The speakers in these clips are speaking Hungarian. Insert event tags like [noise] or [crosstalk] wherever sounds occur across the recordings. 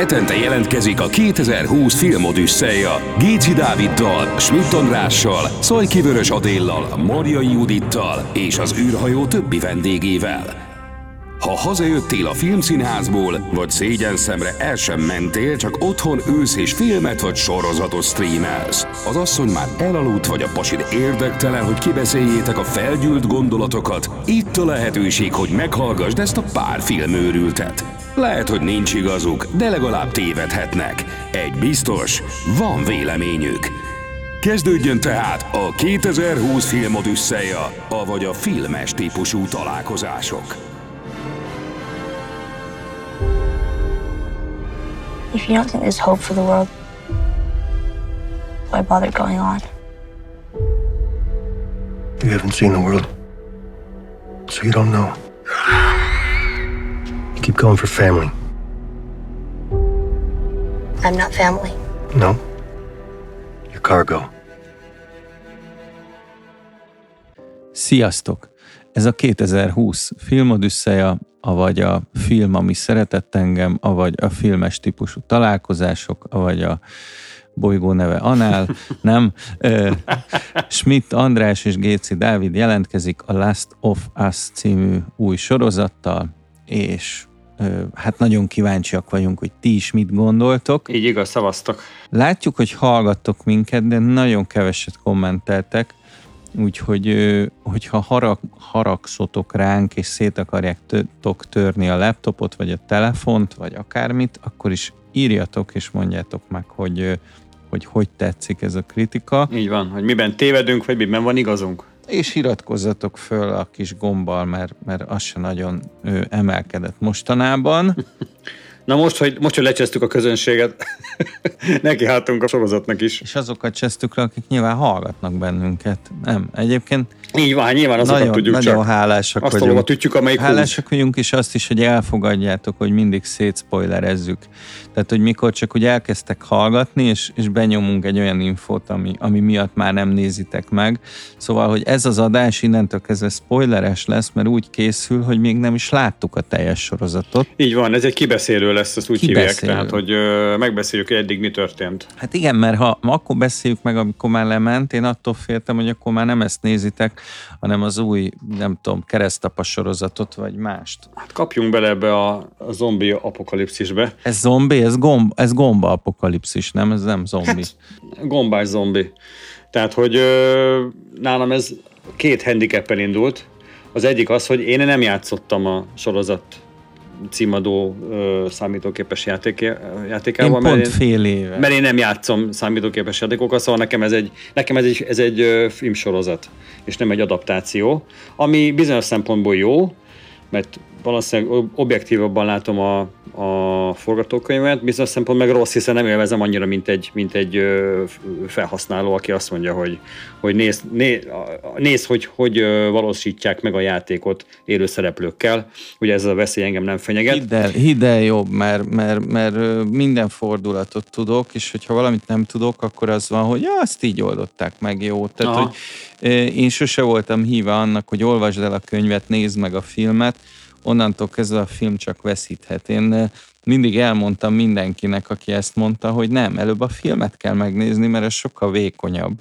Hetente jelentkezik a 2020 filmodüsszeja Géci Dáviddal, Schmidt Andrással, Szajki Vörös Adéllal, Marjai Judittal és az űrhajó többi vendégével. Ha hazajöttél a filmszínházból, vagy szégyen szemre el sem mentél, csak otthon ülsz és filmet vagy sorozatot streamelsz. Az asszony már elaludt, vagy a pasid érdektelen, hogy kibeszéljétek a felgyűlt gondolatokat. Itt a lehetőség, hogy meghallgassd ezt a pár filmőrültet. Lehet, hogy nincs igazuk, de legalább tévedhetnek. Egy biztos, van véleményük. Kezdődjön tehát a 2020 filmodüsszeja, avagy a filmes típusú találkozások. If you don't think there's hope for the world, why bother going on? You haven't seen the world, so you don't know. Going for family. I'm not family. No? Your cargo. Sziasztok! Ez a 2020 filmodüsszeja, avagy a film, ami szeretett engem, avagy a filmes típusú találkozások, avagy a bolygó neve Anál, [laughs] nem? Ö, Schmidt András és Géci Dávid jelentkezik a Last of Us című új sorozattal, és hát nagyon kíváncsiak vagyunk, hogy ti is mit gondoltok. Így igaz, szavaztok. Látjuk, hogy hallgattok minket, de nagyon keveset kommenteltek, úgyhogy hogyha harag, haragszotok ránk, és szét akarjátok törni a laptopot, vagy a telefont, vagy akármit, akkor is írjatok, és mondjátok meg, hogy hogy, hogy tetszik ez a kritika, Így van, hogy miben tévedünk, vagy miben van igazunk. És iratkozzatok föl a kis gombbal, mert, mert az se nagyon ö, emelkedett mostanában. [laughs] Na most, hogy, most, hogy lecsesztük a közönséget, [laughs] neki hátunk a sorozatnak is. És azokat csesztük le, akik nyilván hallgatnak bennünket. Nem, egyébként Így van, nyilván azokat nagyon, tudjuk nagyon csak. hálásak Azt vagyunk. ütjük, amelyik. Hálásak vagyunk, és azt is, hogy elfogadjátok, hogy mindig szétszpoilerezzük. Tehát, hogy mikor csak úgy elkezdtek hallgatni, és, és benyomunk egy olyan infót, ami, ami miatt már nem nézitek meg. Szóval, hogy ez az adás innentől kezdve spoileres lesz, mert úgy készül, hogy még nem is láttuk a teljes sorozatot. Így van, ez egy kibeszélő lesz, ezt úgy hívják. Kibeszélő. Tehát, hogy ö, megbeszéljük, hogy eddig mi történt. Hát igen, mert ha ma akkor beszéljük meg, amikor már lement, én attól féltem, hogy akkor már nem ezt nézitek, hanem az új, nem tudom, keresztapa sorozatot, vagy mást. Hát kapjunk bele ebbe a, a zombi apokalipszisbe. Ez zombi, ez, gomb, ez gomba apokalipszis, nem? Ez nem zombi. Hát, gombás zombi. Tehát, hogy ö, nálam ez két handicappel indult. Az egyik az, hogy én nem játszottam a sorozat címadó ö, számítógépes játék, Én játékával. pont mert én- fél éve. Mert én nem játszom számítógépes játékokat, szóval nekem ez egy, nekem ez egy, ez egy ö, filmsorozat, és nem egy adaptáció, ami bizonyos szempontból jó, mert valószínűleg ob- objektívabban látom a, a forgatókönyvet, bizonyos szempontból meg rossz, hiszen nem élvezem annyira, mint egy, mint egy felhasználó, aki azt mondja, hogy, hogy néz, néz, néz hogy, hogy valósítják meg a játékot élő szereplőkkel. Ugye ez a veszély engem nem fenyeget. Hidd el, hidd el jobb, mert, mert, mert minden fordulatot tudok, és hogyha valamit nem tudok, akkor az van, hogy ja, azt így oldották meg, jó. Tehát, Aha. hogy én sose voltam híve annak, hogy olvasd el a könyvet, nézd meg a filmet, onnantól kezdve a film csak veszíthet. Én ö, mindig elmondtam mindenkinek, aki ezt mondta, hogy nem, előbb a filmet kell megnézni, mert ez sokkal vékonyabb,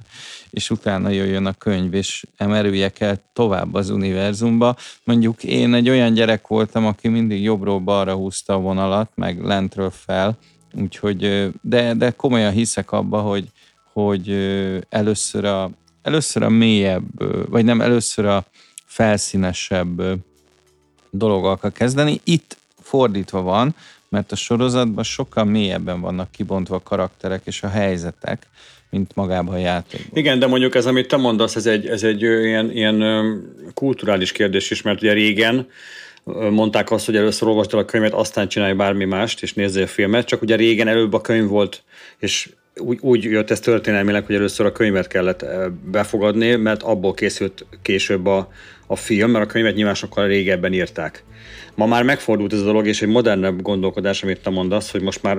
és utána jöjjön a könyv, és emerüljek el tovább az univerzumba. Mondjuk én egy olyan gyerek voltam, aki mindig jobbról balra húzta a vonalat, meg lentről fel, úgyhogy, ö, de, de komolyan hiszek abba, hogy, hogy ö, először a, először a mélyebb, vagy nem, először a felszínesebb dologgal kell kezdeni. Itt fordítva van, mert a sorozatban sokkal mélyebben vannak kibontva a karakterek és a helyzetek, mint magában a játékban. Igen, de mondjuk ez, amit te mondasz, ez egy, ez egy ilyen, ilyen kulturális kérdés is, mert ugye régen mondták azt, hogy először olvasd el a könyvet, aztán csinálj bármi mást, és nézzél filmet, csak ugye régen előbb a könyv volt, és úgy, úgy jött ez történelmileg, hogy először a könyvet kellett befogadni, mert abból készült később a, a film, mert a könyvet nyilván sokkal régebben írták. Ma már megfordult ez a dolog, és egy modernebb gondolkodás, amit te mondasz, hogy most már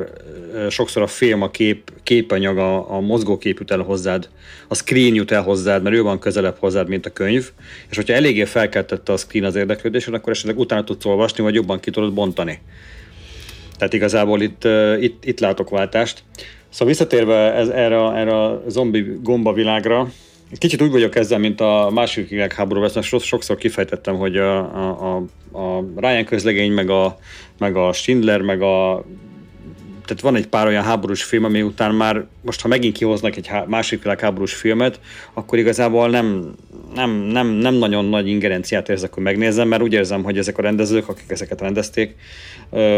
sokszor a film, a kép, képanyag, a, a mozgókép jut el hozzád, a screen jut el hozzád, mert ő van közelebb hozzád, mint a könyv, és hogyha eléggé felkeltette a screen az érdeklődésed, akkor esetleg utána tudsz olvasni, vagy jobban ki tudod bontani. Tehát igazából itt, itt, itt látok váltást. Szóval visszatérve ez, erre, erre a zombi gomba világra, kicsit úgy vagyok ezzel, mint a második világháború, ezt sokszor kifejtettem, hogy a, a, a Ryan közlegény, meg a, meg a Schindler, meg a tehát van egy pár olyan háborús film, ami után már most, ha megint kihoznak egy másik világháborús filmet, akkor igazából nem, nem, nem, nem nagyon nagy ingerenciát érzek, hogy megnézem, mert úgy érzem, hogy ezek a rendezők, akik ezeket rendezték,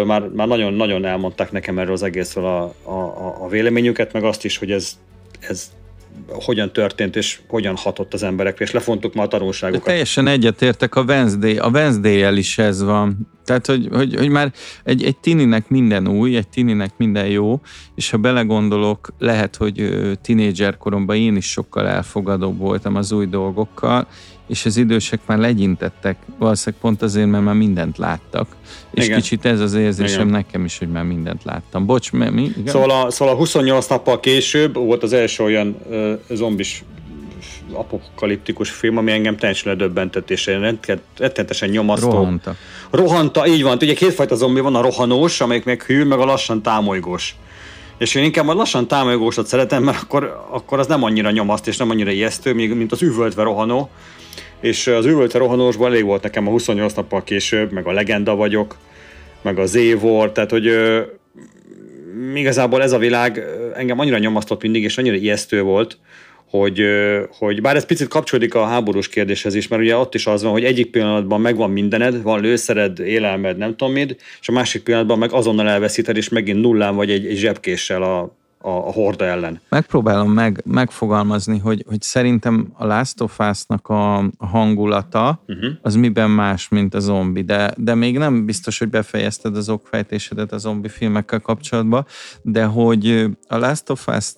már, már nagyon, nagyon elmondták nekem erről az egészről a, a, a véleményüket, meg azt is, hogy ez, ez hogyan történt, és hogyan hatott az emberekre, és lefontuk ma a tanulságokat. De teljesen egyetértek a Wednesday, a wednesday is ez van. Tehát, hogy, hogy, hogy már egy, egy tininek minden új, egy tininek minden jó, és ha belegondolok, lehet, hogy tinédzser koromban én is sokkal elfogadóbb voltam az új dolgokkal, és az idősek már legyintettek, valószínűleg pont azért, mert már mindent láttak. És Igen. kicsit ez az érzésem Igen. nekem is, hogy már mindent láttam. Bocs, mi? Igen? Szóval, a, szóval a 28 nappal később volt az első olyan uh, zombis apokaliptikus film, ami engem teljesen ledöbbentett, és rettenetesen nyomasztó. Rohanta. Rohanta, így van. Ugye kétfajta zombi van, a rohanós, amelyik meg hű, meg a lassan támolygós. És én inkább a lassan támolygósat szeretem, mert akkor, akkor az nem annyira nyomaszt, és nem annyira ijesztő, mint az üvöltve rohanó, és az üvölte rohanósban elég volt nekem a 28 nappal később, meg a Legenda vagyok, meg az Évor, tehát hogy ö, igazából ez a világ engem annyira nyomasztott mindig, és annyira ijesztő volt, hogy, hogy bár ez picit kapcsolódik a háborús kérdéshez is, mert ugye ott is az van, hogy egyik pillanatban megvan mindened, van lőszered, élelmed, nem tudom mit, és a másik pillanatban meg azonnal elveszíted, és megint nullán vagy egy, egy zsebkéssel a, a, a horda ellen. Megpróbálom meg, megfogalmazni, hogy, hogy szerintem a Last of Us-nak a hangulata uh-huh. az miben más, mint a zombi, de, de még nem biztos, hogy befejezted az okfejtésedet a zombi filmekkel kapcsolatban, de hogy a Last of us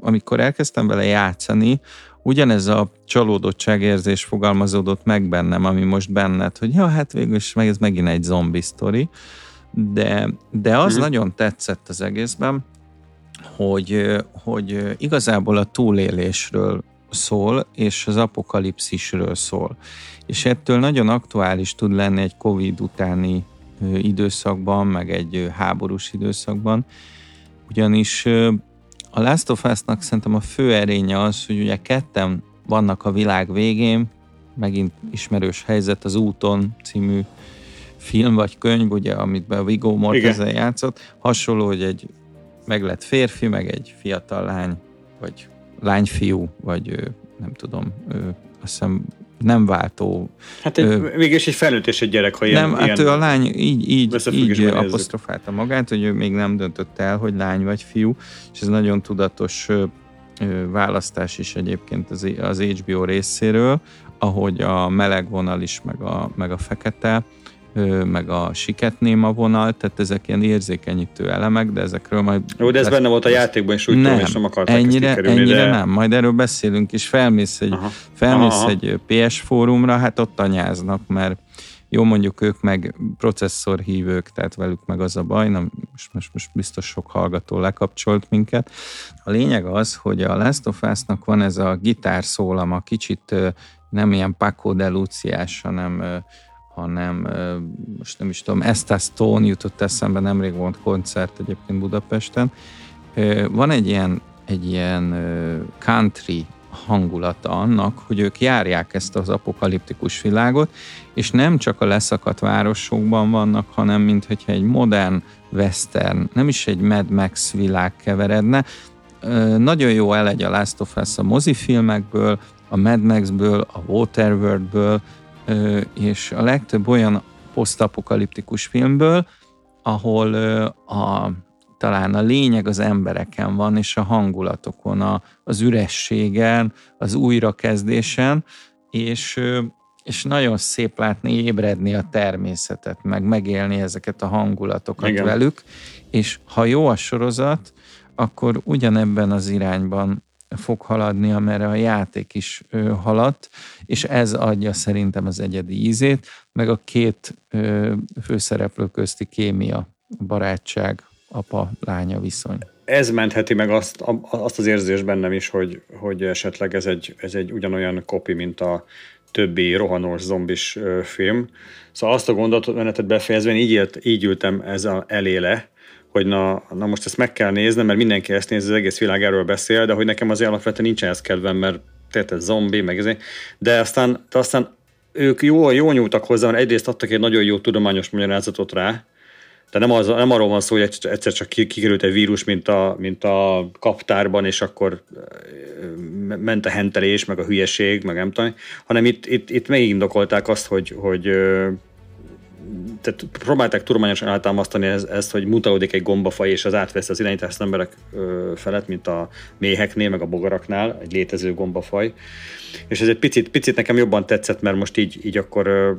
amikor elkezdtem vele játszani, ugyanez a csalódottságérzés fogalmazódott meg bennem, ami most benned, hogy ja, hát végül is meg ez megint egy zombi sztori, de, de az mm-hmm. nagyon tetszett az egészben, hogy, hogy igazából a túlélésről szól, és az apokalipszisről szól. És ettől nagyon aktuális tud lenni egy Covid utáni időszakban, meg egy háborús időszakban, ugyanis a Last of Us-nak szerintem a fő erénye az, hogy ugye ketten vannak a világ végén, megint ismerős helyzet az Úton című film vagy könyv, ugye, amit be a Viggo Mortensen játszott, hasonló, hogy egy meg lett férfi, meg egy fiatal lány, vagy lányfiú, vagy nem tudom, azt hiszem nem váltó. Hát egy, ö, mégis egy felnőtt és egy gyerek, ha ilyen, Nem, hát ő a lány így, így, így apostrofálta magát, hogy ő még nem döntött el, hogy lány vagy fiú, és ez nagyon tudatos ö, választás is egyébként az, az HBO részéről, ahogy a meleg vonal is, meg a, meg a fekete, meg a siketnéma vonal, tehát ezek ilyen érzékenyítő elemek, de ezekről majd... Jó, de ez lesz... benne volt a játékban is, úgy nem, tudom, és nem akarták ennyire, ennyire de... nem, majd erről beszélünk, és felmész egy, aha. felmész aha. egy PS fórumra, hát ott anyáznak, mert jó, mondjuk ők meg processzorhívők, tehát velük meg az a baj, nem, most, most, most biztos sok hallgató lekapcsolt minket. A lényeg az, hogy a Last of Us-nak van ez a gitárszólama, kicsit nem ilyen Paco de Luciás, hanem hanem most nem is tudom, Esta Stone jutott eszembe, nemrég volt koncert egyébként Budapesten. Van egy ilyen, egy ilyen country hangulata annak, hogy ők járják ezt az apokaliptikus világot, és nem csak a leszakadt városokban vannak, hanem mintha egy modern western, nem is egy Mad Max világ keveredne. Nagyon jó elegy a Last of Us a mozifilmekből, a Mad Maxből, a Waterworldből, és a legtöbb olyan posztapokaliptikus filmből, ahol a, talán a lényeg az embereken van, és a hangulatokon, a, az ürességen, az újrakezdésen, és, és nagyon szép látni ébredni a természetet, meg megélni ezeket a hangulatokat Igen. velük, és ha jó a sorozat, akkor ugyanebben az irányban fog haladni, amerre a játék is haladt, és ez adja szerintem az egyedi ízét, meg a két főszereplő közti kémia, barátság, apa-lánya viszony. Ez mentheti meg azt, azt az érzést bennem is, hogy, hogy esetleg ez egy, ez egy ugyanolyan kopi, mint a többi rohanós zombis film. Szóval azt a gondolatmenetet befejezve, így, élt, így ültem ez a eléle, hogy na, na most ezt meg kell néznem, mert mindenki ezt néz, az egész világ erről beszél, de hogy nekem az alapvetően nincsen ez kedvem, mert tehát ez zombi, meg ez, de aztán, de aztán ők jó, jó nyúltak hozzá, mert egyrészt adtak egy nagyon jó tudományos magyarázatot rá, de nem, az, nem arról van szó, hogy egyszer csak kikerült egy vírus, mint a, mint a kaptárban, és akkor ment a hentelés, meg a hülyeség, meg nem tudom, hanem itt, itt, itt megindokolták azt, hogy, hogy tehát próbálták tudományosan eltámasztani ezt, hogy mutálódik egy gombafaj, és az átvesz az irányítást emberek felett, mint a méheknél, meg a bogaraknál, egy létező gombafaj. És ez egy picit, picit nekem jobban tetszett, mert most így, így akkor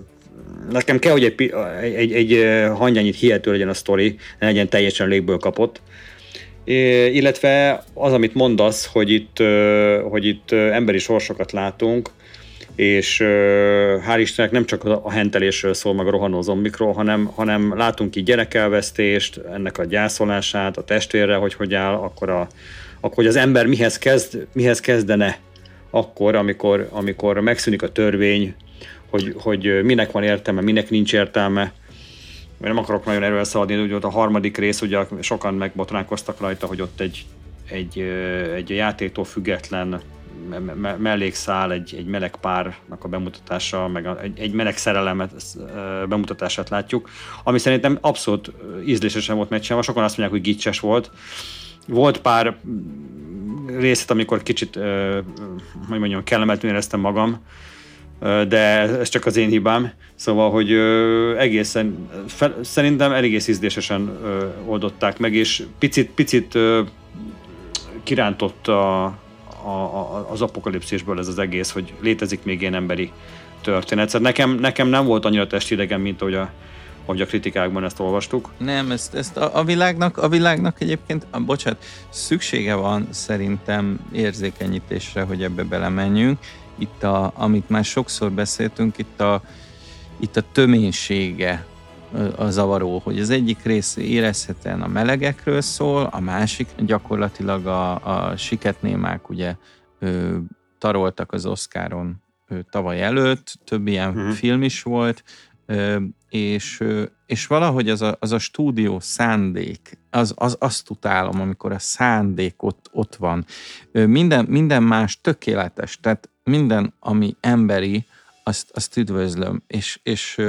nekem kell, hogy egy, egy, egy hangyányit hihető legyen a sztori, ne legyen teljesen légből kapott. É, illetve az, amit mondasz, hogy itt, hogy itt emberi sorsokat látunk, és hál' Istennek nem csak a hentelésről szól, meg a rohanó zombikról, hanem, hanem látunk itt gyerekelvesztést, ennek a gyászolását, a testvérre, hogy hogy áll, akkor, a, akkor hogy az ember mihez, kezd, mihez kezdene akkor, amikor, amikor megszűnik a törvény, hogy, hogy minek van értelme, minek nincs értelme. Nem akarok nagyon erről szaladni, hogy ott a harmadik rész, ugye sokan megbotránkoztak rajta, hogy ott egy, egy, egy játéktól független mellékszál, egy, egy meleg párnak a bemutatása, meg egy, egy meleg szerelemet bemutatását látjuk, ami szerintem abszolút ízlésesen volt megcsinálva. Sokan azt mondják, hogy gicses volt. Volt pár részet, amikor kicsit, hogy mondjam, kellemetlenül éreztem magam, de ez csak az én hibám. Szóval, hogy egészen, fel, szerintem egész ízlésesen oldották meg, és picit, picit kirántott a, a, az apokalipszisből ez az egész, hogy létezik még ilyen emberi történet. Szóval nekem, nekem nem volt annyira testidegen, mint ahogy a, ahogy a kritikákban ezt olvastuk. Nem, ezt, ezt a, a, világnak, a világnak egyébként, a, bocsánat, szüksége van szerintem érzékenyítésre, hogy ebbe belemenjünk. Itt, a, amit már sokszor beszéltünk, itt a, itt a töménysége a zavaró, hogy az egyik rész érezhetően a melegekről szól, a másik gyakorlatilag a, a siketnémák ugye ö, taroltak az Oscaron ö, tavaly előtt, több ilyen uh-huh. film is volt, ö, és, ö, és valahogy az a, az a stúdió szándék, az, az, azt utálom, amikor a szándék ott, ott van. Ö, minden, minden más tökéletes, tehát minden, ami emberi, azt, azt üdvözlöm, és, és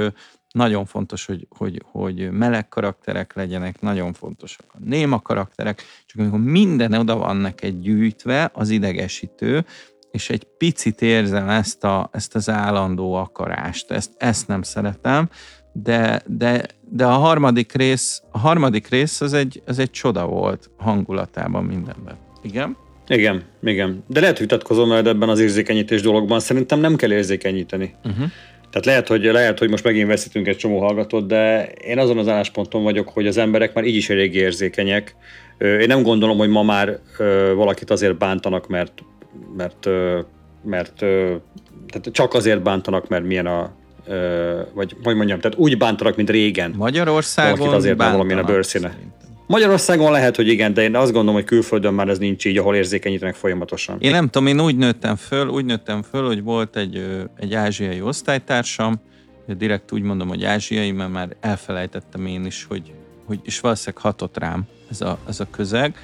nagyon fontos, hogy, hogy, hogy meleg karakterek legyenek, nagyon fontosak a néma karakterek, csak amikor minden oda van neked gyűjtve, az idegesítő, és egy picit érzem ezt, a, ezt az állandó akarást, ezt, ezt nem szeretem, de, de, de a harmadik rész, a harmadik rész az egy, az egy csoda volt hangulatában mindenben. Igen? Igen, igen. De lehet vitatkozom majd ebben az érzékenyítés dologban. Szerintem nem kell érzékenyíteni. Uh-huh. Tehát lehet hogy, lehet, hogy most megint veszítünk egy csomó hallgatót, de én azon az állásponton vagyok, hogy az emberek már így is elég érzékenyek. Én nem gondolom, hogy ma már valakit azért bántanak, mert, mert, mert tehát csak azért bántanak, mert milyen a, vagy hogy mondjam, tehát úgy bántanak, mint régen. Magyarországon Valakit azért, mert valamilyen a bőrszíne. Szerintem. Magyarországon lehet, hogy igen, de én azt gondolom, hogy külföldön már ez nincs így, ahol érzékenyítenek folyamatosan. Én nem tudom, én úgy nőttem föl, úgy nőttem föl, hogy volt egy, egy ázsiai osztálytársam, direkt úgy mondom, hogy ázsiai, mert már elfelejtettem én is, hogy, hogy és valószínűleg hatott rám ez a, ez a közeg,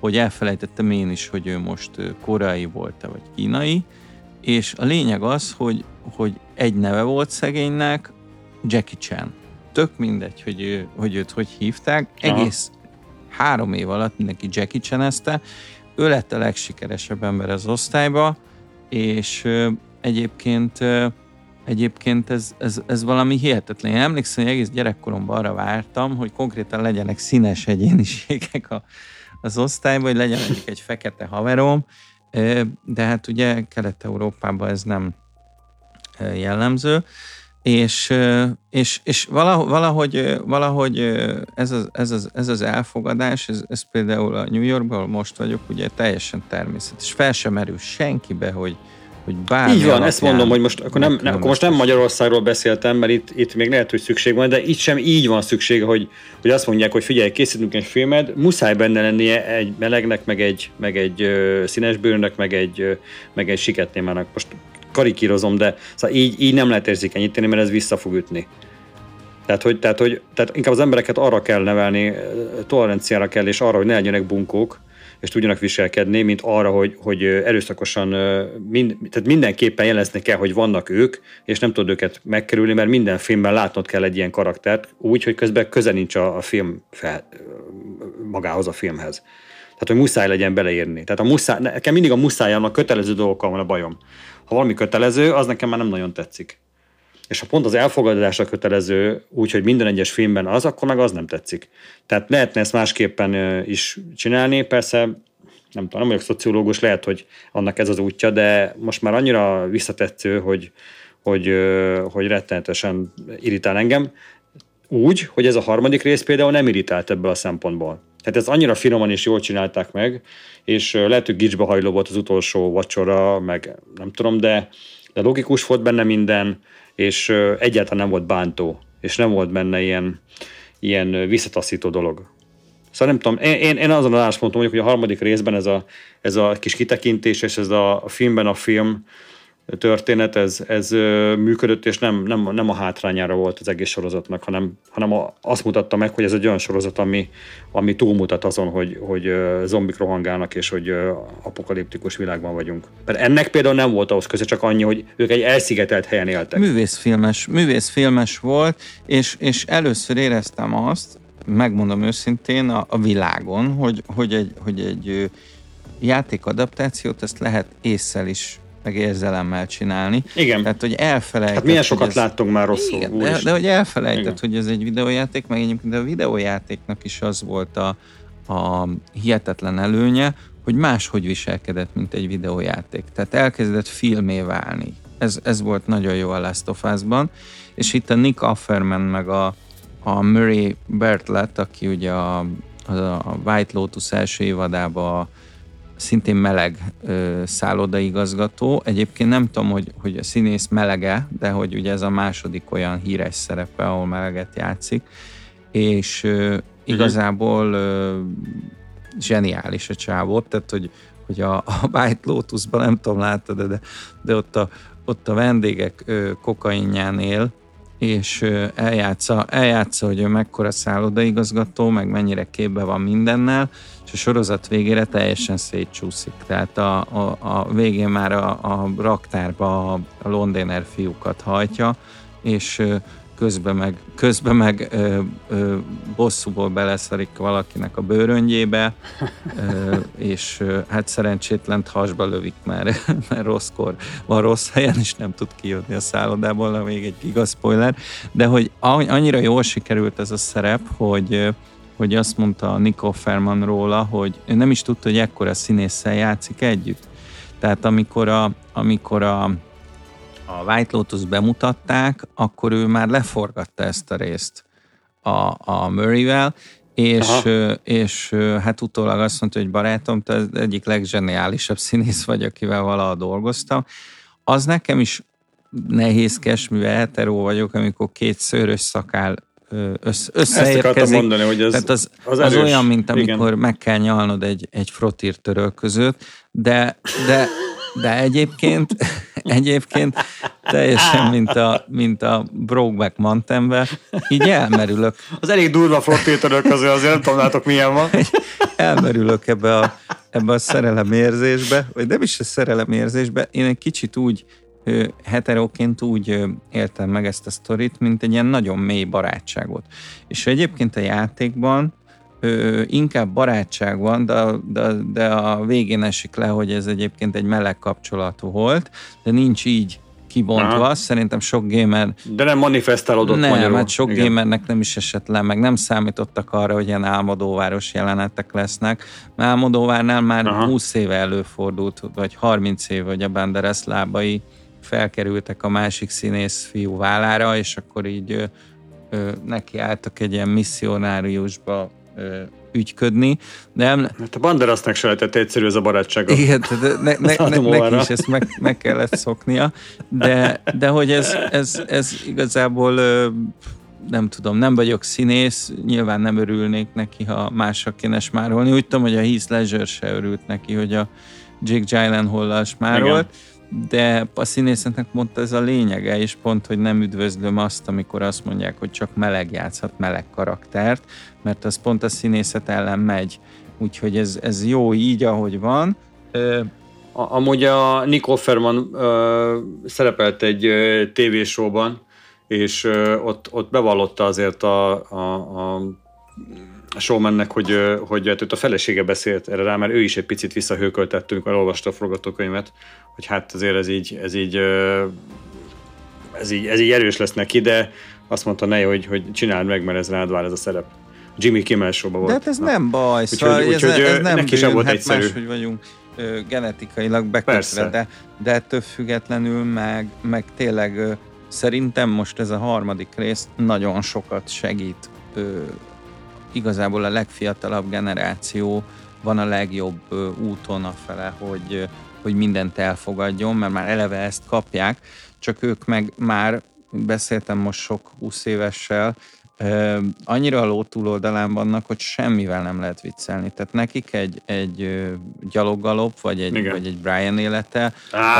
hogy elfelejtettem én is, hogy ő most koreai volt-e, vagy kínai, és a lényeg az, hogy, hogy egy neve volt szegénynek, Jackie Chan. Tök mindegy, hogy, ő, hogy őt hogy hívták, egész három év alatt mindenki Jackie csenezte, ő lett a legsikeresebb ember az osztályba, és egyébként Egyébként ez, ez, ez valami hihetetlen. Én emlékszem, hogy egész gyerekkoromban arra vártam, hogy konkrétan legyenek színes egyéniségek a, az osztályban, hogy legyen egy, egy fekete haverom, de hát ugye Kelet-Európában ez nem jellemző és, és, és valahogy, valahogy, ez, az, ez, az, ez az elfogadás, ez, ez például a New Yorkban, most vagyok, ugye teljesen természetes. Fel sem merül senkibe, hogy, hogy bármi Így van, ezt mondom, hogy most akkor, nem, nem, akkor most nem Magyarországról beszéltem, mert itt, itt még lehet, hogy szükség van, de itt sem így van szükség, hogy, hogy azt mondják, hogy figyelj, készítünk egy filmet, muszáj benne lennie egy melegnek, meg egy, meg egy uh, színesbőrnek, meg egy, meg egy siketnémának. Most karikírozom, de szóval így, így nem lehet érzékenyíteni, mert ez vissza fog ütni. Tehát, hogy, tehát, hogy tehát inkább az embereket arra kell nevelni, toleranciára kell, és arra, hogy ne legyenek bunkók, és tudjanak viselkedni, mint arra, hogy, hogy erőszakosan, mind, tehát mindenképpen jelezni kell, hogy vannak ők, és nem tudod őket megkerülni, mert minden filmben látnod kell egy ilyen karaktert, úgy, hogy közben köze nincs a, a film fel, magához a filmhez. Tehát, hogy muszáj legyen beleírni. Tehát a muszáj, nekem mindig a muszáján kötelező dolgokkal van a bajom. Ha valami kötelező, az nekem már nem nagyon tetszik. És ha pont az elfogadásra kötelező, úgyhogy minden egyes filmben az, akkor meg az nem tetszik. Tehát lehetne ezt másképpen is csinálni, persze nem tudom, nem vagyok szociológus, lehet, hogy annak ez az útja, de most már annyira visszatetsző, hogy, hogy, hogy rettenetesen irritál engem. Úgy, hogy ez a harmadik rész például nem irritált ebből a szempontból. Tehát ezt annyira finoman és jól csinálták meg, és lehet, hogy gicsbe hajló volt az utolsó vacsora, meg nem tudom, de, de logikus volt benne minden, és egyáltalán nem volt bántó, és nem volt benne ilyen, ilyen visszataszító dolog. Szóval nem tudom, én, én azon az állásponton vagyok, hogy a harmadik részben ez a, ez a kis kitekintés, és ez a filmben a film történet, ez, ez működött, és nem, nem, nem a hátrányára volt az egész sorozatnak, hanem, hanem azt mutatta meg, hogy ez egy olyan sorozat, ami, ami túlmutat azon, hogy, hogy zombik rohangálnak, és hogy apokaliptikus világban vagyunk. Mert ennek például nem volt ahhoz köze, csak annyi, hogy ők egy elszigetelt helyen éltek. Művészfilmes, művészfilmes volt, és, és először éreztem azt, megmondom őszintén, a, a világon, hogy, hogy egy, hogy egy játékadaptációt ezt lehet észszel is meg érzelemmel csinálni. Igen. Tehát, hogy elfelejtett. Hát milyen sokat ez... láttunk már rosszul. Igen, de, de, hogy elfelejtett, Igen. hogy ez egy videójáték, meg egyébként a videójátéknak is az volt a, a hihetetlen előnye, hogy máshogy viselkedett, mint egy videójáték. Tehát elkezdett filmé válni. Ez, ez volt nagyon jó a Last of Us-ban, és itt a Nick Offerman meg a, a Murray Bertlett, aki ugye a, a White Lotus első évadában szintén meleg ö, szállodaigazgató. Egyébként nem tudom, hogy, hogy a színész melege, de hogy ugye ez a második olyan híres szerepe, ahol meleget játszik, és ö, mhm. igazából ö, zseniális a csávó, tehát hogy, hogy a, a White Lotusban nem tudom, láttad, de, de ott a, ott a vendégek ö, kokainján él, és eljátsza, eljátsza, hogy ő mekkora szállodaigazgató, meg mennyire képbe van mindennel, és a sorozat végére teljesen szétcsúszik. Tehát a, a, a végén már a, a raktárba a, Londéner fiúkat hajtja, és közben meg, közben meg ö, ö, bosszúból beleszarik valakinek a bőröngyébe, ö, és ö, hát szerencsétlent hasba lövik, mert, [laughs] mert rosszkor van rossz helyen, és nem tud kijönni a szállodából, még egy igaz spoiler, de hogy annyira jól sikerült ez a szerep, hogy hogy azt mondta Nico Ferman róla, hogy ő nem is tudta, hogy ekkora színésszel játszik együtt. Tehát amikor a, amikor a, a White Lotus bemutatták, akkor ő már leforgatta ezt a részt a, a Murray-vel, és, és hát utólag azt mondta, hogy barátom, te az egyik legzseniálisabb színész vagy, akivel valaha dolgoztam. Az nekem is nehézkes, mivel hetero vagyok, amikor két szőrös szakál össze, összeérkezik. mondani, hogy ez Tehát az, az, az olyan, mint amikor Igen. meg kell nyalnod egy, egy frotír törölközőt, de, de, de egyébként, [laughs] egyébként teljesen, mint a, mint a Brokeback Mountainben, így elmerülök. Az elég durva frotír törölköző, azért nem tudom, milyen van. Elmerülök ebbe a, ebbe a szerelemérzésbe, vagy nem is a szerelemérzésbe, én egy kicsit úgy heteróként úgy éltem meg ezt a sztorit, mint egy ilyen nagyon mély barátságot. És egyébként a játékban ö, inkább barátság van, de, de, de a végén esik le, hogy ez egyébként egy meleg kapcsolatú volt, de nincs így kibontva. Aha. Szerintem sok gamer... De nem manifestálódott Nem, magyarul. hát sok Igen. gamernek nem is esett le, meg nem számítottak arra, hogy ilyen álmodóváros jelenetek lesznek. Álmodóvárnál már Aha. 20 éve előfordult, vagy 30 éve, hogy a Banderas lábai felkerültek a másik színész fiú vállára, és akkor így ö, ö, nekiálltak egy ilyen misszionáriusba ö, ügyködni. Nem... Hát a Banderasnak se lehetett egyszerű ez a barátság. Igen, de ne, ne, [laughs] ne, neki is ezt meg, meg kellett szoknia, de, de hogy ez, ez, ez igazából nem tudom, nem vagyok színész, nyilván nem örülnék neki, ha másra kéne smárolni. Úgy tudom, hogy a Heath Ledger se örült neki, hogy a Jake Gyllenhaal-lal smárolt, de a színészetnek pont ez a lényege, és pont, hogy nem üdvözlöm azt, amikor azt mondják, hogy csak meleg játszhat meleg karaktert, mert az pont a színészet ellen megy. Úgyhogy ez, ez jó így, ahogy van. A, amúgy a Nick Offerman ö, szerepelt egy ö, tévésóban, és ö, ott, ott bevallotta azért a, a a showmannek, hogy, hogy hát őt a felesége beszélt erre rá, mert ő is egy picit visszahőköltettünk, mert olvasta a forgatókönyvet, hogy hát azért ez így, ez így, ez így, ez így erős lesz neki, de azt mondta ne, hogy, hogy csináld meg, mert ez rád vár ez a szerep. Jimmy Kimmel show volt. De hát ez Na. nem baj, úgyhogy, szóval úgy, ez, ez nem neki sem volt hát egyszerű. Máshogy vagyunk ö, genetikailag bekötve, de, de ettől függetlenül meg, meg tényleg ö, szerintem most ez a harmadik rész nagyon sokat segít ö, igazából a legfiatalabb generáció van a legjobb úton a fele, hogy, hogy mindent elfogadjon, mert már eleve ezt kapják, csak ők meg már, beszéltem most sok 20 évessel, annyira a ló túloldalán vannak, hogy semmivel nem lehet viccelni. Tehát nekik egy, egy gyaloggalop, vagy egy, vagy egy Brian élete,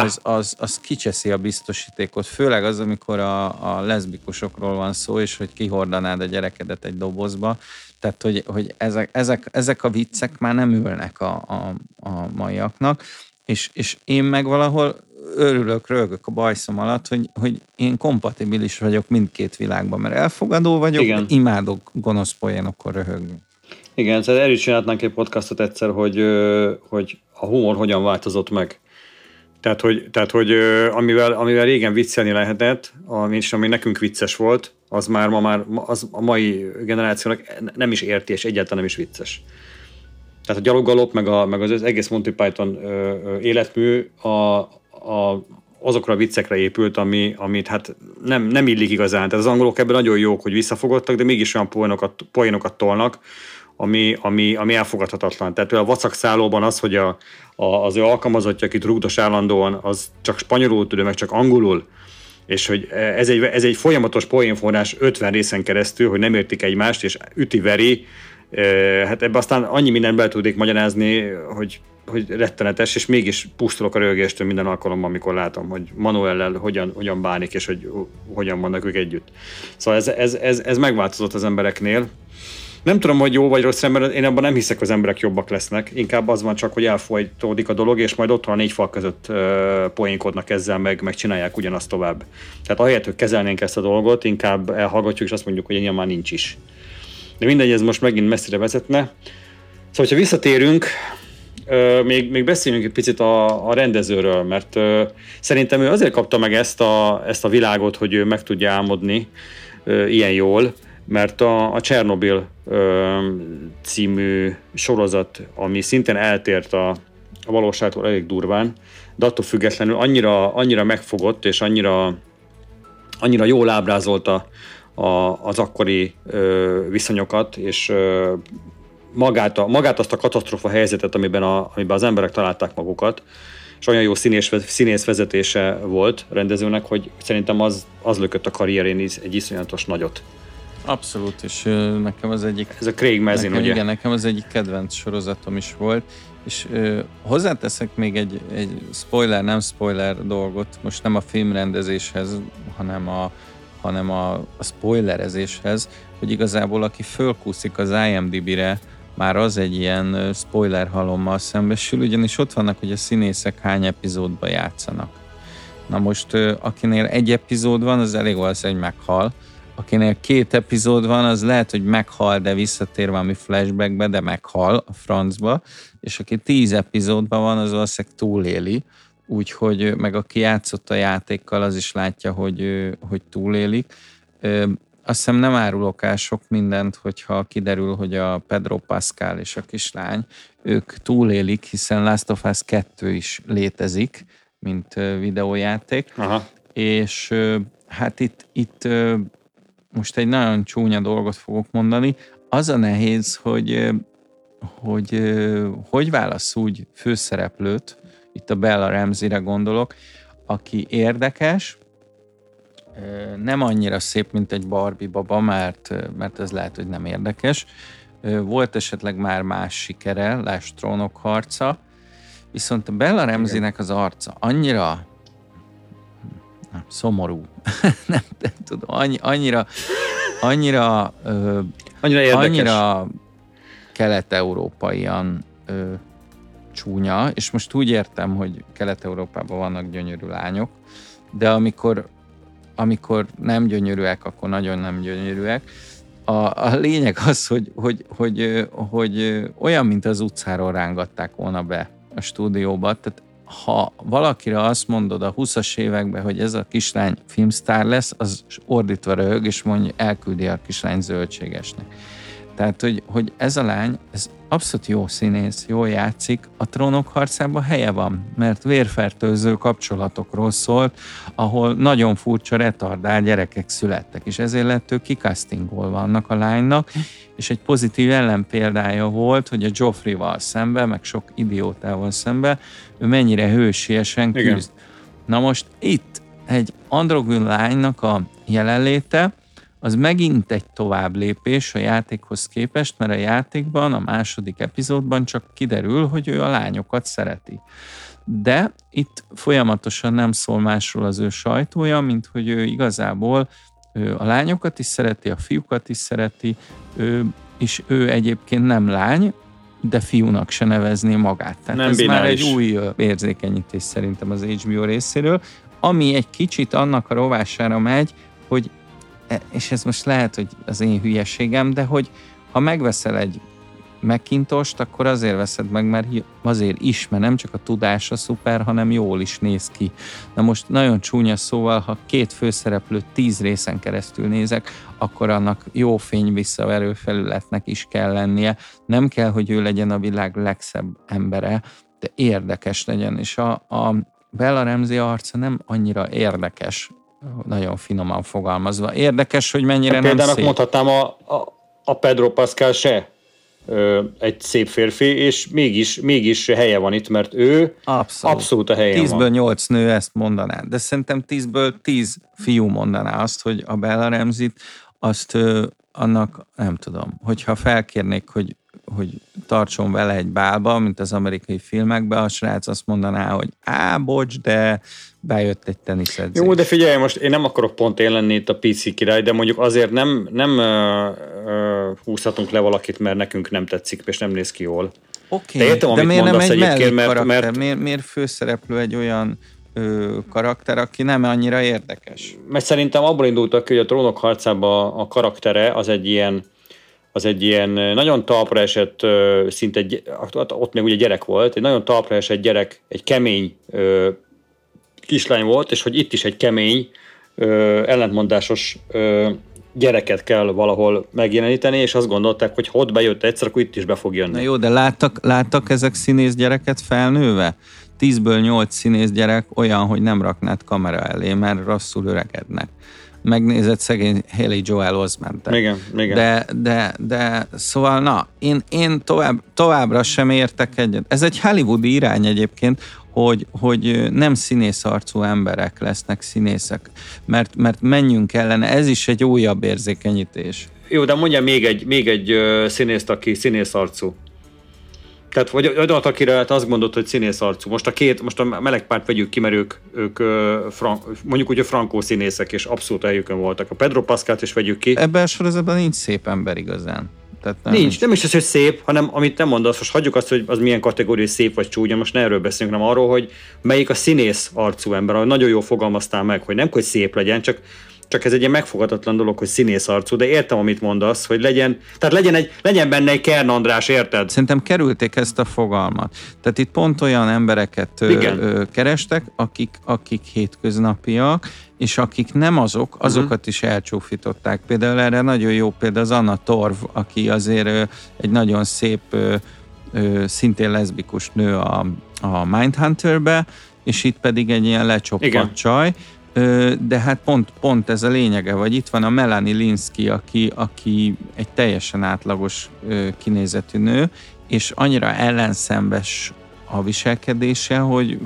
az, az, az kicseszi a biztosítékot. Főleg az, amikor a, a leszbikusokról van szó, és hogy kihordanád a gyerekedet egy dobozba. Tehát, hogy, hogy ezek, ezek, ezek a viccek már nem ülnek a, a, a maiaknak, és, és én meg valahol örülök, rögök a bajszom alatt, hogy, hogy én kompatibilis vagyok mindkét világban, mert elfogadó vagyok, Igen. imádok gonosz poénokkor röhögni. Igen, szóval erről csinálhatnánk egy podcastot egyszer, hogy, hogy a humor hogyan változott meg. Tehát, hogy, tehát, hogy amivel, amivel régen viccelni lehetett, ami, és ami nekünk vicces volt, az már ma már az a mai generációnak nem is érti, és egyáltalán nem is vicces. Tehát a gyaloggalop, meg, a, meg az egész Monty Python ö, ö, életmű a, a, azokra a viccekre épült, ami, amit hát nem, nem illik igazán. Tehát az angolok ebben nagyon jók, hogy visszafogottak, de mégis olyan poénokat, poénokat tolnak, ami, ami, ami elfogadhatatlan. Tehát a vacakszállóban az, hogy a, a, az ő alkalmazottja, akit rugdos állandóan, az csak spanyolul tud, meg csak angolul, és hogy ez egy, ez egy folyamatos poénforrás 50 részen keresztül, hogy nem értik egymást, és üti-veri, hát ebbe aztán annyi mindent be tudnék magyarázni, hogy, hogy rettenetes, és mégis pusztulok a rögéstől minden alkalommal, amikor látom, hogy Manuellel hogyan, hogyan bánik, és hogy hogyan vannak ők együtt. Szóval ez, ez, ez, ez megváltozott az embereknél, nem tudom, hogy jó vagy rossz, mert én abban nem hiszek, hogy az emberek jobbak lesznek. Inkább az van csak, hogy elfolytódik a dolog, és majd otthon a négy fal között ö, poénkodnak ezzel, meg, meg csinálják ugyanazt tovább. Tehát ahelyett, hogy kezelnénk ezt a dolgot, inkább elhallgatjuk, és azt mondjuk, hogy ilyen már nincs is. De mindegy, ez most megint messzire vezetne. Szóval, ha visszatérünk, ö, még, még beszéljünk egy picit a, a rendezőről, mert ö, szerintem ő azért kapta meg ezt a, ezt a világot, hogy ő meg tudja álmodni ö, ilyen jól, mert a, a Csernobil című sorozat, ami szintén eltért a, a valóságtól elég durván, de attól függetlenül annyira, annyira megfogott, és annyira, annyira jól ábrázolta a, az akkori ö, viszonyokat, és ö, magát, a, magát azt a katasztrofa helyzetet, amiben, a, amiben az emberek találták magukat, és olyan jó színés, színész vezetése volt rendezőnek, hogy szerintem az, az lökött a karrierén egy iszonyatos nagyot. Abszolút, és nekem az egyik... Ez a Craig Mazin, nekem, ugye? Igen, nekem az egyik kedvenc sorozatom is volt, és ö, hozzáteszek még egy, egy spoiler, nem spoiler dolgot, most nem a filmrendezéshez, hanem a, hanem a, a spoilerezéshez, hogy igazából aki fölkúszik az IMDb-re, már az egy ilyen spoiler halommal szembesül, ugyanis ott vannak, hogy a színészek hány epizódba játszanak. Na most, akinél egy epizód van, az elég valószínűleg meghal, akinél két epizód van, az lehet, hogy meghal, de visszatér valami flashbackbe, de meghal a francba, és aki tíz epizódban van, az valószínűleg túléli, úgyhogy meg aki játszott a játékkal, az is látja, hogy, hogy túlélik. Azt hiszem nem árulok el sok mindent, hogyha kiderül, hogy a Pedro Pascal és a kislány, ők túlélik, hiszen Last of Us 2 is létezik, mint videójáték, Aha. és hát itt, itt most egy nagyon csúnya dolgot fogok mondani, az a nehéz, hogy hogy hogy válasz úgy főszereplőt, itt a Bella Ramsey-re gondolok, aki érdekes, nem annyira szép, mint egy Barbie baba, mert, mert ez lehet, hogy nem érdekes. Volt esetleg már más sikere, Lás trónok harca, viszont a Bella Ramsey-nek az arca annyira nem, szomorú. [laughs] nem, nem tudom, annyi, annyira, annyira, ö, Annyira érdekes. annyira kelet-európaian ö, csúnya, és most úgy értem, hogy Kelet-Európában vannak gyönyörű lányok, de amikor, amikor nem gyönyörűek, akkor nagyon nem gyönyörűek. A, a lényeg az, hogy, hogy, hogy, hogy olyan, mint az utcáról rángatták volna be a stúdióba, tehát ha valakire azt mondod a 20-as években, hogy ez a kislány filmsztár lesz, az ordítva röhög, és mondja, elküldi a kislány zöldségesnek. Tehát, hogy, hogy ez a lány, ez abszolút jó színész, jól játszik, a trónok harcában helye van, mert vérfertőző kapcsolatokról szólt, ahol nagyon furcsa retardál gyerekek születtek, és ezért lett ő kikasztingolva annak a lánynak, és egy pozitív ellenpéldája volt, hogy a Joffrey-val szemben, meg sok idiótával szemben, ő mennyire hősiesen Igen. küzd. Na most itt egy androgyn lánynak a jelenléte, az megint egy tovább lépés a játékhoz képest, mert a játékban, a második epizódban csak kiderül, hogy ő a lányokat szereti. De itt folyamatosan nem szól másról az ő sajtója, mint hogy ő igazából ő a lányokat is szereti, a fiúkat is szereti, ő, és ő egyébként nem lány, de fiúnak se nevezné magát. Tehát Nem ez már egy új érzékenyítés szerintem az HBO részéről, ami egy kicsit annak a rovására megy, hogy és ez most lehet, hogy az én hülyeségem, de hogy ha megveszel egy Macintost, akkor azért veszed meg, mert azért is, mert nem csak a tudása szuper, hanem jól is néz ki. Na most nagyon csúnya szóval, ha két főszereplőt tíz részen keresztül nézek, akkor annak jó fény visszaverő felületnek is kell lennie. Nem kell, hogy ő legyen a világ legszebb embere, de érdekes legyen, és a, a Bella Ramsey arca nem annyira érdekes, nagyon finoman fogalmazva. Érdekes, hogy mennyire nem Például szép. mondhatnám a, a, a Pedro Pascal se ö, egy szép férfi, és mégis, mégis helye van itt, mert ő Abszolút. abszolút a Tízből van. nyolc nő ezt mondaná, de szerintem tízből tíz fiú mondaná azt, hogy a Bella ramsey azt ö, annak nem tudom, hogyha felkérnék, hogy, hogy tartson vele egy bálba, mint az amerikai filmekben, a srác azt mondaná, hogy á, bocs, de bejött egy teniszedzés. Jó, de figyelj, most én nem akarok pont én lenni itt a PC király, de mondjuk azért nem, nem ö, ö, húzhatunk le valakit, mert nekünk nem tetszik, és nem néz ki jól. Oké, De értem, de miért nem egy egyébként, mert- mellékkarakter? mert- Miért, miért főszereplő egy olyan ö, karakter, aki nem annyira érdekes? Mert szerintem abból indultak ki, hogy a trónok harcában a karaktere az egy ilyen, az egy ilyen nagyon talpra esett, szinte ott még ugye gyerek volt, egy nagyon talpra esett gyerek, egy kemény kislány volt, és hogy itt is egy kemény, ö, ellentmondásos ö, gyereket kell valahol megjeleníteni, és azt gondolták, hogy ha ott bejött egyszer, akkor itt is be fog jönni. Na jó, de láttak, láttak ezek színész gyereket felnőve? Tízből nyolc színész gyerek olyan, hogy nem raknád kamera elé, mert rosszul öregednek. Megnézed szegény Haley Joel osment Igen, igen. De, de, de, szóval na, én, én tovább, továbbra sem értek egyet. Ez egy hollywoodi irány egyébként, hogy, hogy nem színész arcú emberek lesznek színészek, mert, mert menjünk ellene, ez is egy újabb érzékenyítés. Jó, de mondja még egy, még egy színészt, aki színész arcú. Tehát vagy olyat, akire hát azt gondolt, hogy színész arcú. Most a két, most a melegpárt vegyük ki, mert ők, ők ö, fran, mondjuk úgy a frankó színészek, és abszolút helyükön voltak. A Pedro Pascalt is vegyük ki. Ebben a sorozatban nincs szép ember igazán. Tehát nem. Nincs, nem is az, hogy szép, hanem amit te mondasz, most hagyjuk azt, hogy az milyen kategória, szép vagy csúnya, most ne erről beszélünk, hanem arról, hogy melyik a színész arcú ember, ahogy nagyon jól fogalmaztál meg, hogy nem, hogy szép legyen, csak csak ez egy ilyen megfogadatlan dolog, hogy színész arcú, de értem, amit mondasz, hogy legyen, tehát legyen, egy, legyen benne egy Kern András, érted? Szerintem kerülték ezt a fogalmat. Tehát itt pont olyan embereket Igen. ö, kerestek, akik, akik hétköznapiak, és akik nem azok, azokat uh-huh. is elcsúfították. Például erre nagyon jó példa az Anna Torv, aki azért ö, egy nagyon szép, ö, ö, szintén leszbikus nő a, a Mindhunterbe, és itt pedig egy ilyen Igen. lecsoppat csaj, de hát pont, pont ez a lényege, vagy itt van a Melanie Linsky, aki, aki egy teljesen átlagos kinézetű nő, és annyira ellenszembes a viselkedése, hogy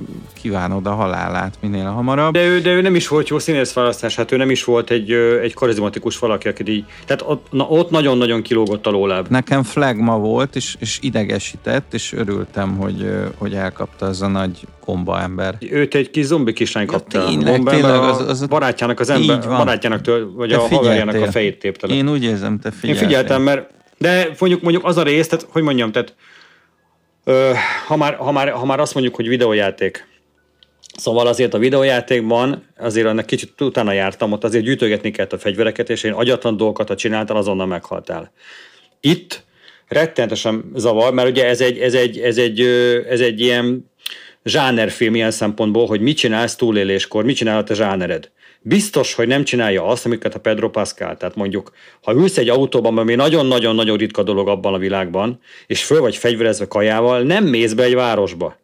kívánod a halálát minél hamarabb. De ő, de ő nem is volt jó színész választás, hát ő nem is volt egy, egy karizmatikus valaki, aki így, tehát ott, na, ott nagyon-nagyon kilógott a lóláb. Nekem flagma volt, és, és idegesített, és örültem, hogy, hogy elkapta az a nagy komba ember. Őt egy kis zombi kislány kapta. tényleg, Bomba tényleg, ember az- a az- barátjának az ember, barátjának től, vagy Te a haverjának a fejét tépte le. Én úgy érzem, te Én figyeltél. figyeltem, mert de mondjuk, mondjuk az a rész, tehát hogy mondjam, tehát ha, már, ha, már, ha már azt mondjuk, hogy videójáték, Szóval azért a videójátékban, azért annak kicsit utána jártam, ott azért gyűjtögetni kellett a fegyvereket, és én agyatlan dolgokat, ha csináltál, azonnal meghaltál. Itt rettenetesen zavar, mert ugye ez egy, ez egy, ez egy, ez egy ilyen zsánerfilm ilyen szempontból, hogy mit csinálsz túléléskor, mit csinálhat a zsánered. Biztos, hogy nem csinálja azt, amiket a Pedro Pascal. Tehát mondjuk, ha ülsz egy autóban, ami nagyon-nagyon-nagyon ritka dolog abban a világban, és föl vagy fegyverezve kajával, nem mész be egy városba.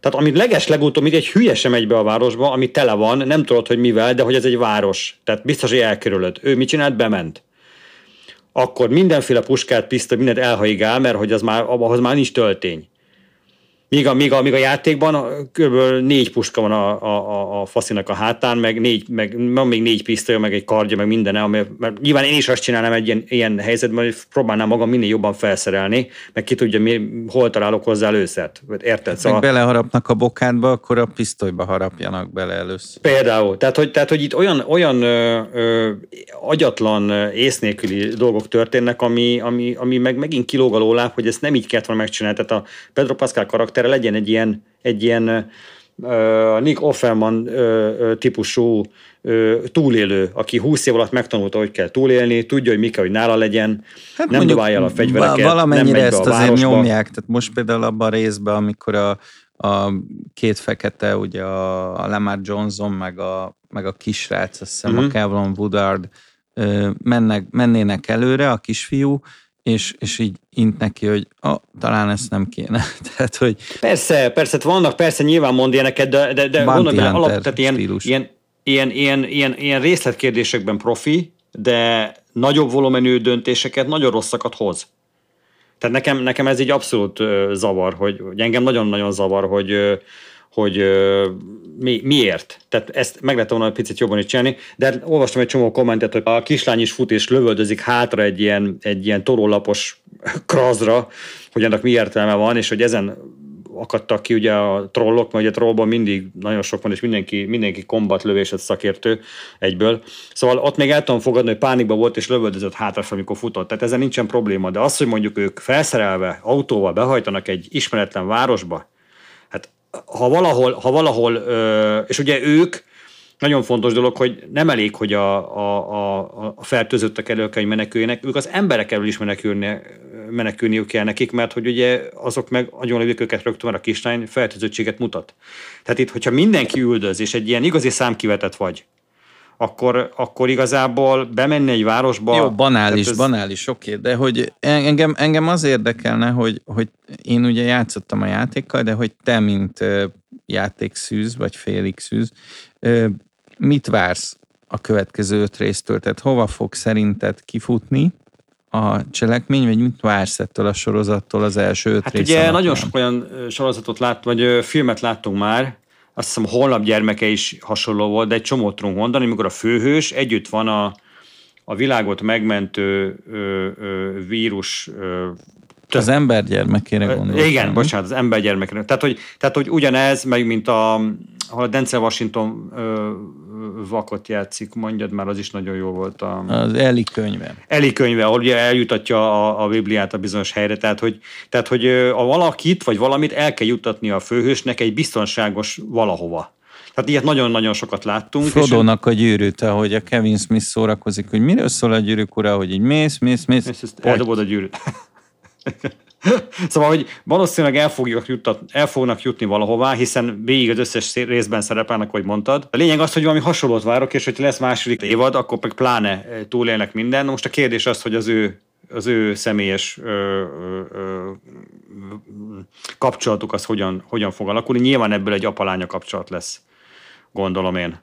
Tehát amit leges legutóbb, mint egy hülye sem megy be a városba, ami tele van, nem tudod, hogy mivel, de hogy ez egy város. Tehát biztos, hogy elkerülöd. Ő mit csinált? Bement. Akkor mindenféle puskát, pisztoly, mindent elhaigál, mert hogy az már, ahhoz már nincs töltény. Míg a, míg a, míg a játékban kb. négy puska van a, a, a, faszinak a hátán, meg, négy, meg van még négy pisztoly, meg egy kardja, meg minden, ami, mert nyilván én is azt csinálnám egy ilyen, ilyen helyzetben, hogy próbálnám magam minél jobban felszerelni, meg ki tudja, mi, hol találok hozzá előszert. Érted? Meg Szóval, beleharapnak a bokádba, akkor a pisztolyba harapjanak bele először. Például. Tehát, hogy, tehát, hogy itt olyan, olyan ö, ö, agyatlan, ész nélküli dolgok történnek, ami, ami, ami meg megint kilóg a lóláb, hogy ezt nem így kellett volna megcsinálni. Tehát a Pedro Pascal karaktere legyen egy ilyen, egy ilyen ö, Nick Offerman típusú túlélő, aki 20 év alatt megtanulta, hogy kell túlélni, tudja, hogy mi kell, hogy nála legyen, hát nem dobálja el a fegyvereket, va- valamennyire nem megy be ezt a azért nyomják, tehát most például abban a részben, amikor a, a két fekete, ugye a, a Lamar Johnson, meg a, meg a kisrác, azt hiszem Mhm. a Kevlon Woodard mennek, mennének előre, a kisfiú, és, és így int neki, hogy ah, talán ezt nem kéne. [laughs] Tehát, hogy Persze, persze, hát vannak, persze nyilván mond ilyeneket, de, de, de gondolj bele, Hunter alap, tehát ilyen, stílus. ilyen, ilyen, ilyen, ilyen, ilyen részletkérdésekben profi, de nagyobb volumenű döntéseket, nagyon rosszakat hoz. Tehát nekem, nekem ez így abszolút zavar, hogy, hogy engem nagyon-nagyon zavar, hogy, hogy mi, miért. Tehát ezt meg lehet volna egy picit jobban is csinálni, de hát olvastam egy csomó kommentet, hogy a kislány is fut és lövöldözik hátra egy ilyen, egy ilyen torólapos krazra, hogy annak mi értelme van, és hogy ezen akadtak ki ugye a trollok, mert ugye trollban mindig nagyon sok van, és mindenki, mindenki kombat lövéset szakértő egyből. Szóval ott még el tudom fogadni, hogy pánikban volt, és lövöldözött hátra, amikor futott. Tehát ezen nincsen probléma. De az, hogy mondjuk ők felszerelve, autóval behajtanak egy ismeretlen városba, ha valahol, ha valahol és ugye ők, nagyon fontos dolog, hogy nem elég, hogy a, a, a, a fertőzöttek elől kell, hogy meneküljenek, ők az emberek elől is menekülni, menekülniük kell nekik, mert hogy ugye azok meg agyonlövik őket rögtön, mert a kislány fertőzöttséget mutat. Tehát itt, hogyha mindenki üldöz, és egy ilyen igazi számkivetett vagy, akkor, akkor igazából bemenni egy városba... Jó, banális, tehát ez- banális, oké, de hogy engem, engem az érdekelne, hogy, hogy én ugye játszottam a játékkal, de hogy te, mint játékszűz, vagy félig szűz, mit vársz a következő öt résztől? Tehát hova fog szerinted kifutni a cselekmény, vagy mit vársz ettől a sorozattól az első öt Hát ugye nagyon sok olyan sorozatot lát, vagy filmet láttunk már, azt hiszem Holnap gyermeke is hasonló volt, de egy csomót tudunk mondani, amikor a főhős együtt van a, a világot megmentő ö, ö, vírus ö, Az ember gyermekére gondoltam. igen, bocsánat, az embergyermekre. Tehát hogy, tehát, hogy ugyanez, meg mint a, ahol a Denzel Washington ö, vakot játszik, mondjad már, az is nagyon jó volt. A, Az Eli könyve. Eli könyve, ahol ugye eljutatja a, a Bibliát a bizonyos helyre, tehát hogy, tehát, hogy a valakit vagy valamit el kell juttatni a főhősnek egy biztonságos valahova. Tehát ilyet nagyon-nagyon sokat láttunk. Frodónak a gyűrűt, ahogy a Kevin Smith szórakozik, hogy miről szól a gyűrűk ura, hogy így mész, mész, mész, És ezt eldobod a gyűrűt. [laughs] szóval, hogy valószínűleg el, fogjuk juttat, el fognak jutni valahová, hiszen végig az összes részben szerepelnek, hogy mondtad. A lényeg az, hogy valami hasonlót várok, és hogyha lesz második évad, akkor meg pláne eh, túlélnek minden. Most a kérdés az, hogy az ő az ő személyes ö, ö, ö, kapcsolatuk az hogyan, hogyan fog alakulni. Nyilván ebből egy apalánya kapcsolat lesz, gondolom én.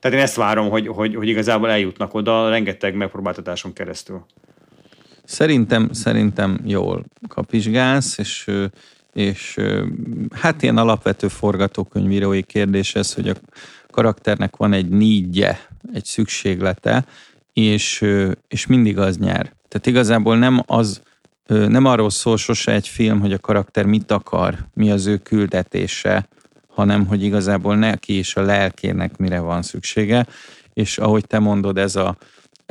Tehát én ezt várom, hogy, hogy, hogy igazából eljutnak oda rengeteg megpróbáltatáson keresztül. Szerintem, szerintem jól kapizsgálsz, és és hát ilyen alapvető forgatókönyvírói kérdés ez, hogy a karakternek van egy nídje, egy szükséglete, és, és mindig az nyer. Tehát igazából nem az, nem arról szól sose egy film, hogy a karakter mit akar, mi az ő küldetése, hanem hogy igazából neki és a lelkének mire van szüksége, és ahogy te mondod, ez, a,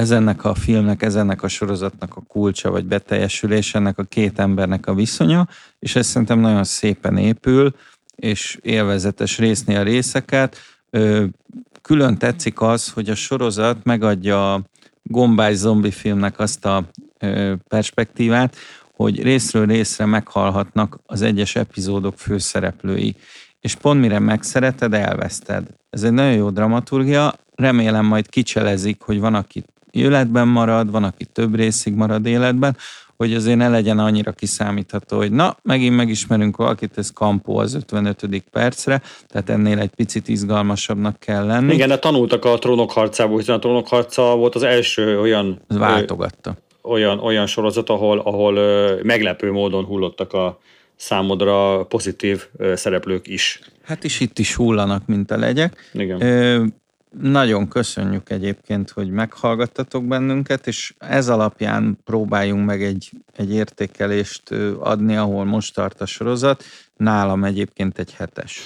ez ennek a filmnek, ez ennek a sorozatnak a kulcsa, vagy beteljesülés, ennek a két embernek a viszonya, és ez szerintem nagyon szépen épül, és élvezetes részni a részeket. Külön tetszik az, hogy a sorozat megadja a gombás zombi filmnek azt a perspektívát, hogy részről részre meghalhatnak az egyes epizódok főszereplői. És pont mire megszereted, elveszted. Ez egy nagyon jó dramaturgia, remélem majd kicselezik, hogy van, aki életben marad, van, aki több részig marad életben, hogy azért ne legyen annyira kiszámítható, hogy na, megint megismerünk valakit, ez kampó az 55. percre, tehát ennél egy picit izgalmasabbnak kell lenni. Igen, de tanultak a trónok harcából, hiszen a trónok harca volt az első olyan... Ez váltogatta. Olyan, olyan sorozat, ahol, ahol meglepő módon hullottak a számodra pozitív szereplők is. Hát is itt is hullanak, mint a legyek. Igen. Ö, nagyon köszönjük egyébként, hogy meghallgattatok bennünket, és ez alapján próbáljunk meg egy, egy értékelést adni, ahol most tart a sorozat. Nálam egyébként egy hetes.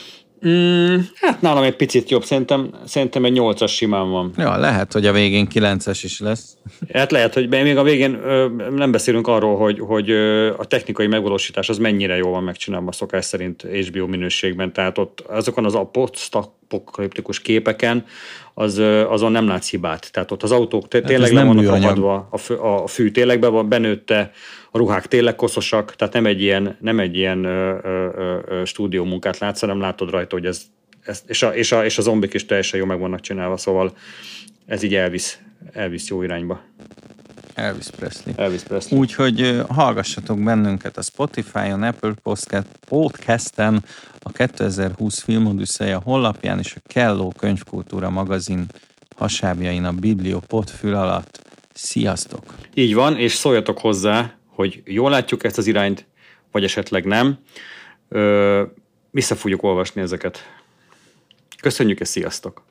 Mm, hát nálam egy picit jobb, szerintem, szerintem egy nyolcas simán van. Ja, lehet, hogy a végén kilences is lesz. Hát lehet, hogy még a végén ö, nem beszélünk arról, hogy, hogy ö, a technikai megvalósítás az mennyire jól van megcsinálva szokás szerint HBO minőségben, tehát ott azokon az apokaliptikus képeken az, azon nem látsz hibát. Tehát ott az autók hát tényleg nem vannak akadva, a fű, a fű tényleg be van, benőtte, a ruhák tényleg koszosak, tehát nem egy ilyen, nem egy ilyen ö, ö, ö, stúdió munkát látsz, hanem látod rajta, hogy ez, ez és, a, és, a, és a zombik is teljesen jó meg vannak csinálva, szóval ez így elvisz, elvisz jó irányba. Elvis Presley. Elvis Presley. Úgyhogy hallgassatok bennünket a Spotify-on, Apple Podcast-en, a 2020 Filmodüsszeja honlapján és a Kelló Könyvkultúra magazin hasábjain a Biblió potfül alatt. Sziasztok! Így van, és szóljatok hozzá, hogy jól látjuk ezt az irányt, vagy esetleg nem. Ö, vissza fogjuk olvasni ezeket. Köszönjük, és sziasztok!